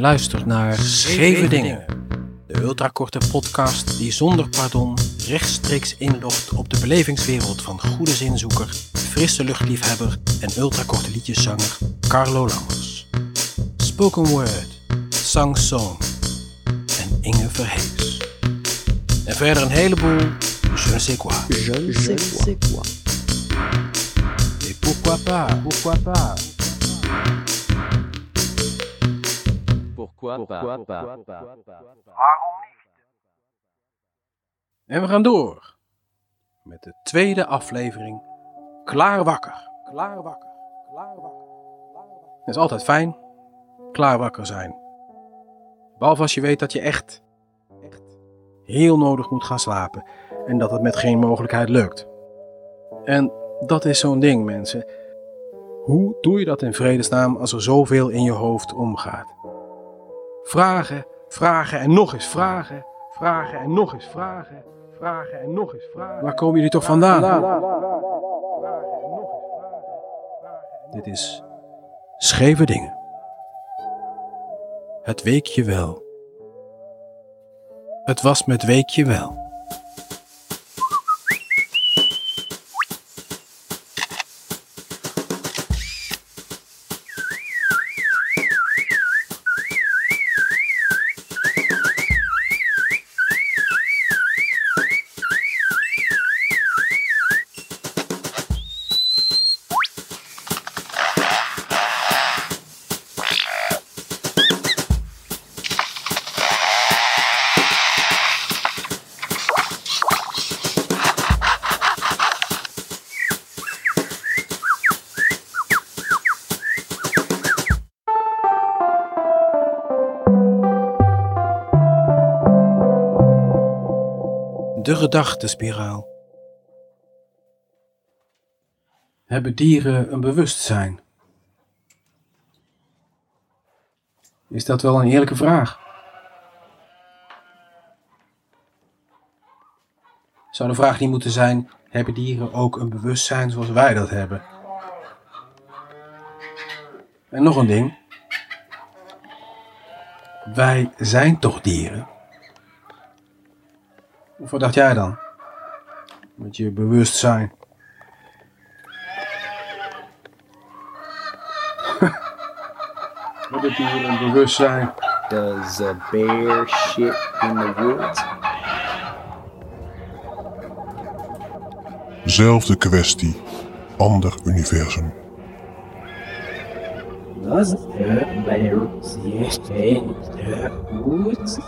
Je luistert naar Scheve Dingen, de ultrakorte podcast die zonder pardon rechtstreeks inlogt op de belevingswereld van goede zinzoeker, frisse luchtliefhebber en ultrakorte liedjeszanger Carlo Lammers. Spoken Word, Sang Song en Inge Verhees. En verder een heleboel je ne sais quoi. Je ne sais quoi. Et pourquoi pas, pourquoi pas. Pourquoi, pas, En we gaan door met de tweede aflevering Klaar wakker. Klaar wakker. Klaar wakker. Het is altijd fijn klaar wakker zijn. Behalve als je weet dat je echt, echt heel nodig moet gaan slapen en dat het met geen mogelijkheid lukt. En dat is zo'n ding, mensen. Hoe doe je dat in vredesnaam als er zoveel in je hoofd omgaat? Vragen, vragen en nog eens vragen, vragen en nog eens vragen, vragen en nog eens vragen. Waar komen jullie toch vandaan? Dit is Scheve Dingen. Het weekje wel. Het was met weekje wel. De gedachtenspiraal. Hebben dieren een bewustzijn? Is dat wel een eerlijke vraag? Zou de vraag niet moeten zijn: hebben dieren ook een bewustzijn zoals wij dat hebben? En nog een ding. Wij zijn toch dieren? Of wat dacht jij dan? Met je bewustzijn. Wat heb je hier een bewustzijn? Does a bear shit in the woods? Zelfde kwestie, ander universum. Does a bear shit in the woods?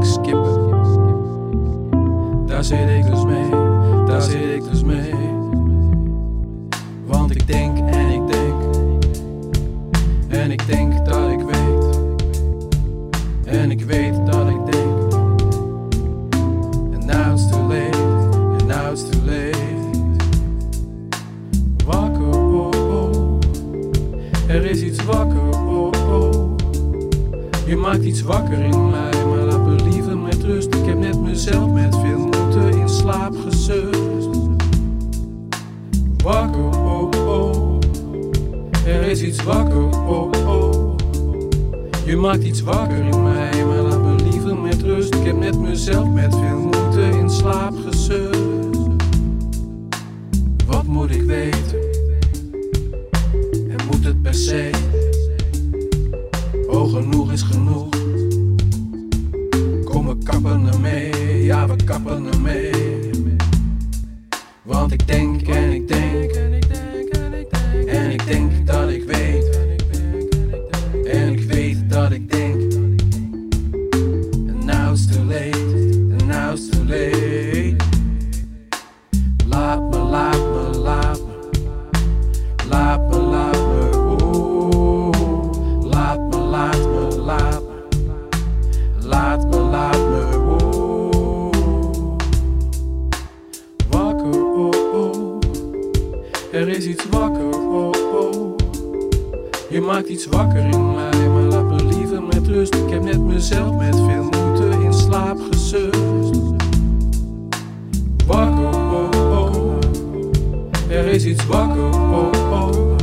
Ik skippen? Daar zit ik dus mee, daar zit ik dus mee. Want ik denk en ik denk. En ik denk dat ik weet. En ik weet dat ik denk. And now it's too late, and now it's too late. Wakker, oh oh. Er is iets wakker, oh. Je maakt iets wakker in mij, maar laat me liever met rust. Ik heb net mezelf met veel moeite in slaap gesust. Wakker, oh oh. Er is iets wakker, oh oh. Je maakt iets wakker in mij, maar laat me liever met rust. Ik heb net mezelf met veel moeite wat ik denk. And now it's too late, and now it's too late. Laat me, laat me, laat me. Laat me, laat me, oh. Laat me, laat me, laat me. Laat me, laat me, oh. Wakker, oh, oh. Er is iets wakker, oh, oh. Je maakt iets wakker in mij, met rust. Ik heb net mezelf met veel moeite in slaap gesust. Wakker, oh, oh. Er is iets wakker, oh, oh.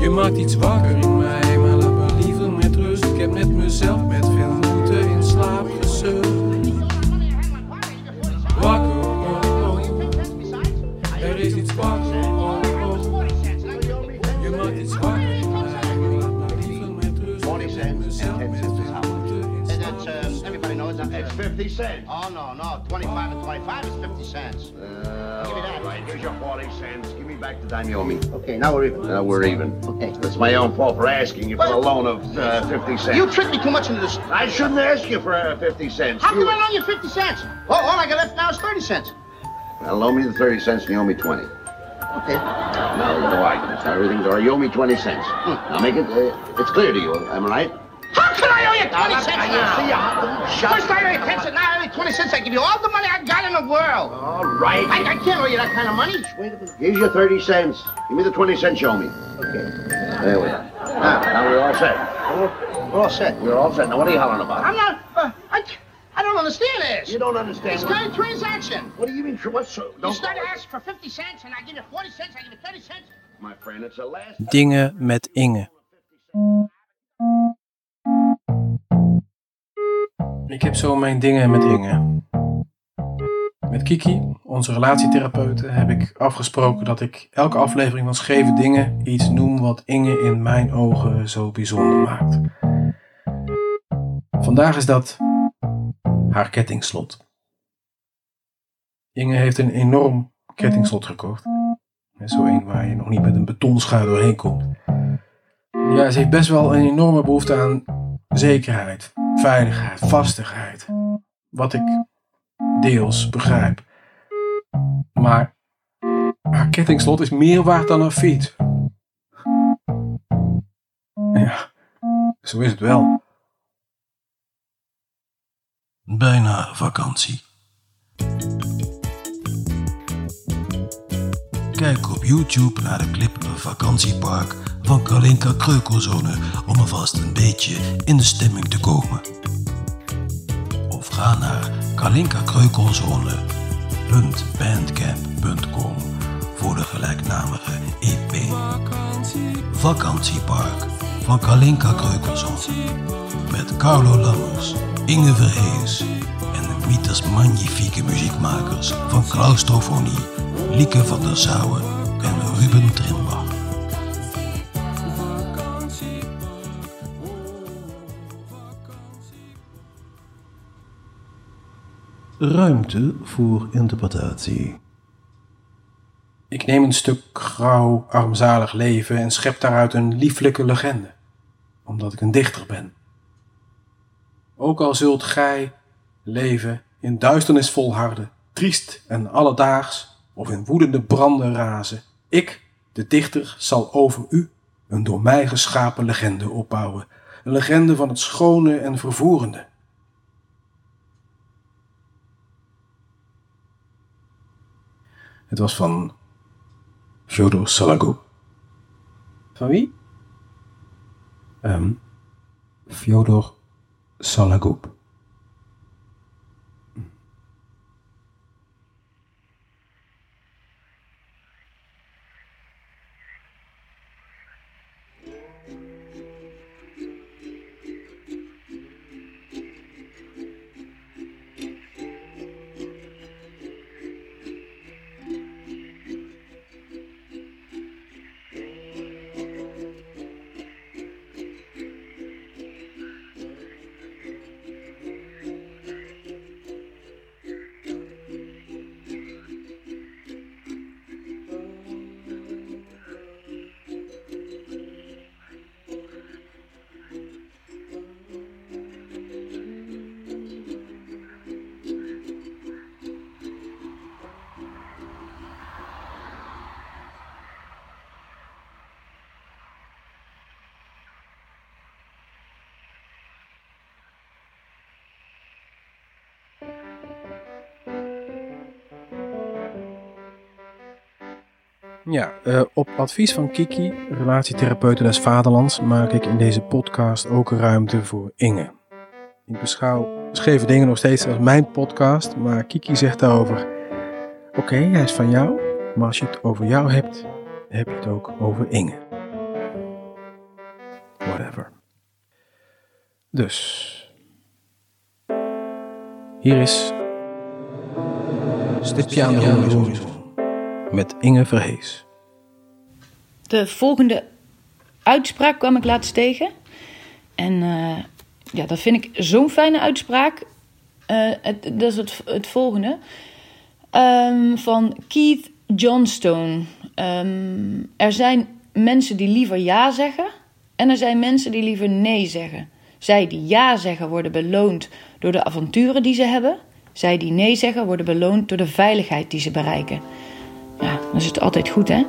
Je maakt iets wakker in mij, maar laat me liever met rust. Ik heb net mezelf met veel cents. Uh, Give me that. all right, here's your 40 cents. Give me back the dime you owe me. Okay, now we're even. Now we're even. Okay. It's my own fault for asking you for a loan of uh, 50 cents. You tricked me too much into this. I shouldn't ask you for uh, 50 cents. How You- come I loan you 50 cents? Oh, all I got left now is 30 cents. Well, loan me the 30 cents and you owe me 20. Okay. Now, no arguments. Now, everything's all right. You owe me 20 cents. Now, make it, uh, it's clear to you, am I right? How can I owe you 20 Now, cents now, now? see ya. Shut First I owe you 10 cents, now I owe you 20 cents. I give you all the money I got in the world. All right. I, I can't owe you that kind of money. Wait a minute. Here's your 30 cents. Give me the 20 cents show me. Okay. There we are. Now, now we're all set. We're all set. We're all set. Now, what are you hollering about? I'm not. Uh, I, I don't understand this. You don't understand. It's what- kind of transaction. What do you mean? tr- What's so? You Don't start to ask for 50 cents, and I give you 40 cents, I give you 30 cents. My friend, it's the last. Dingen met Inge. Ik heb zo mijn dingen met Inge. Met Kiki, onze relatietherapeute, heb ik afgesproken dat ik elke aflevering van Scheve Dingen iets noem wat Inge in mijn ogen zo bijzonder maakt. Vandaag is dat haar kettingslot. Inge heeft een enorm kettingslot gekocht. Zo een waar je nog niet met een betonschuit doorheen komt. Ja, ze heeft best wel een enorme behoefte aan zekerheid, veiligheid, vastigheid. Wat ik deels begrijp. Maar haar kettingslot is meer waard dan haar fiets. Ja, zo is het wel. Bijna vakantie. Kijk op YouTube naar de clip Vakantiepark van Kalinka Kreukelzone om alvast een beetje in de stemming te komen. Of ga naar kalinkakreukelzone.bandcamp.com voor de gelijknamige EP. Vakantiepark van Kalinka Kreukelzone. Met Carlo Lammers, Inge Verhees en de mythes magnifieke muziekmakers van Claustrofonie, Lieke van der Zouwen en Ruben Trimbach. Ruimte voor interpretatie. Ik neem een stuk grauw, armzalig leven en schep daaruit een lieflijke legende, omdat ik een dichter ben. Ook al zult gij leven in duisternis volharden, triest en alledaags, of in woedende branden razen, ik, de dichter, zal over u een door mij geschapen legende opbouwen, een legende van het schone en vervoerende. Het was van Fyodor Sologub. Van wie? Um, Fyodor Sologub. Ja, eh, op advies van Kiki, relatietherapeute des Vaderlands, maak ik in deze podcast ook ruimte voor Inge. Ik beschouw Scheve Dingen nog steeds als mijn podcast, maar Kiki zegt daarover: Oké, hij is van jou, maar als je het over jou hebt, heb je het ook over Inge. Whatever. Dus. Hier is. Stipje aan de horizon. Met Inge Verhees. De volgende uitspraak kwam ik laatst tegen. En eh, ja, dat vind ik zo'n fijne uitspraak. Eh, het, dat is het, volgende. Ehm, van Keith Johnstone. Ehm, er zijn mensen die liever ja zeggen. En er zijn mensen die liever nee zeggen. Zij die ja zeggen worden beloond door de avonturen die ze hebben. Zij die nee zeggen worden beloond door de veiligheid die ze bereiken. Ja, dan is het altijd goed, hè?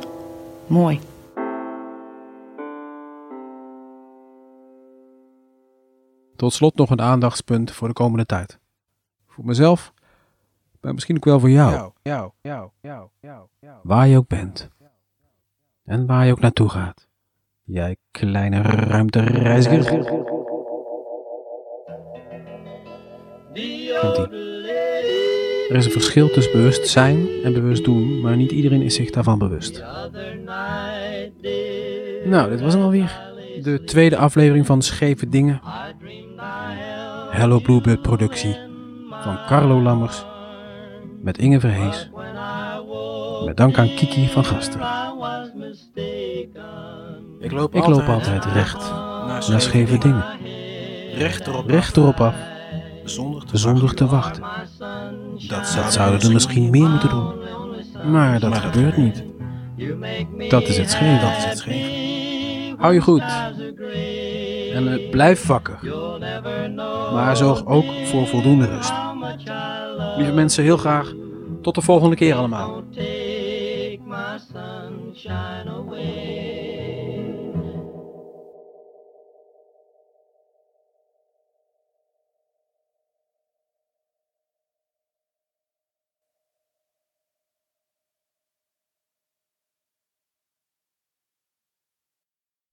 Mooi. Tot slot nog een aandachtspunt voor de komende tijd. Voor mezelf, maar misschien ook wel voor jou. Jou, jou, jou, jou, jou, jou. Waar je ook bent. En waar je ook naartoe gaat. Jij kleine ruimtereiziger. Komt-ie. Er is een verschil tussen bewust zijn en bewust doen, maar niet iedereen is zich daarvan bewust. Nou, dit was hem alweer. De tweede aflevering van Scheve Dingen. Hello Bluebird productie van Carlo Lammers met Inge Verhees. Met dank aan Kiki van Gasten. Ik loop, Ik loop altijd recht naar scheve dingen. Recht erop, recht erop af, zonder te, zonder te wachten. Dat, dat zouden er misschien meer moeten doen. Maar dat gebeurt niet. Dat is het scheef. Dat is het scheef. Hou je goed. En uh, blijf wakker. Maar zorg ook voor voldoende rust. Lieve mensen, heel graag. Tot de volgende keer allemaal.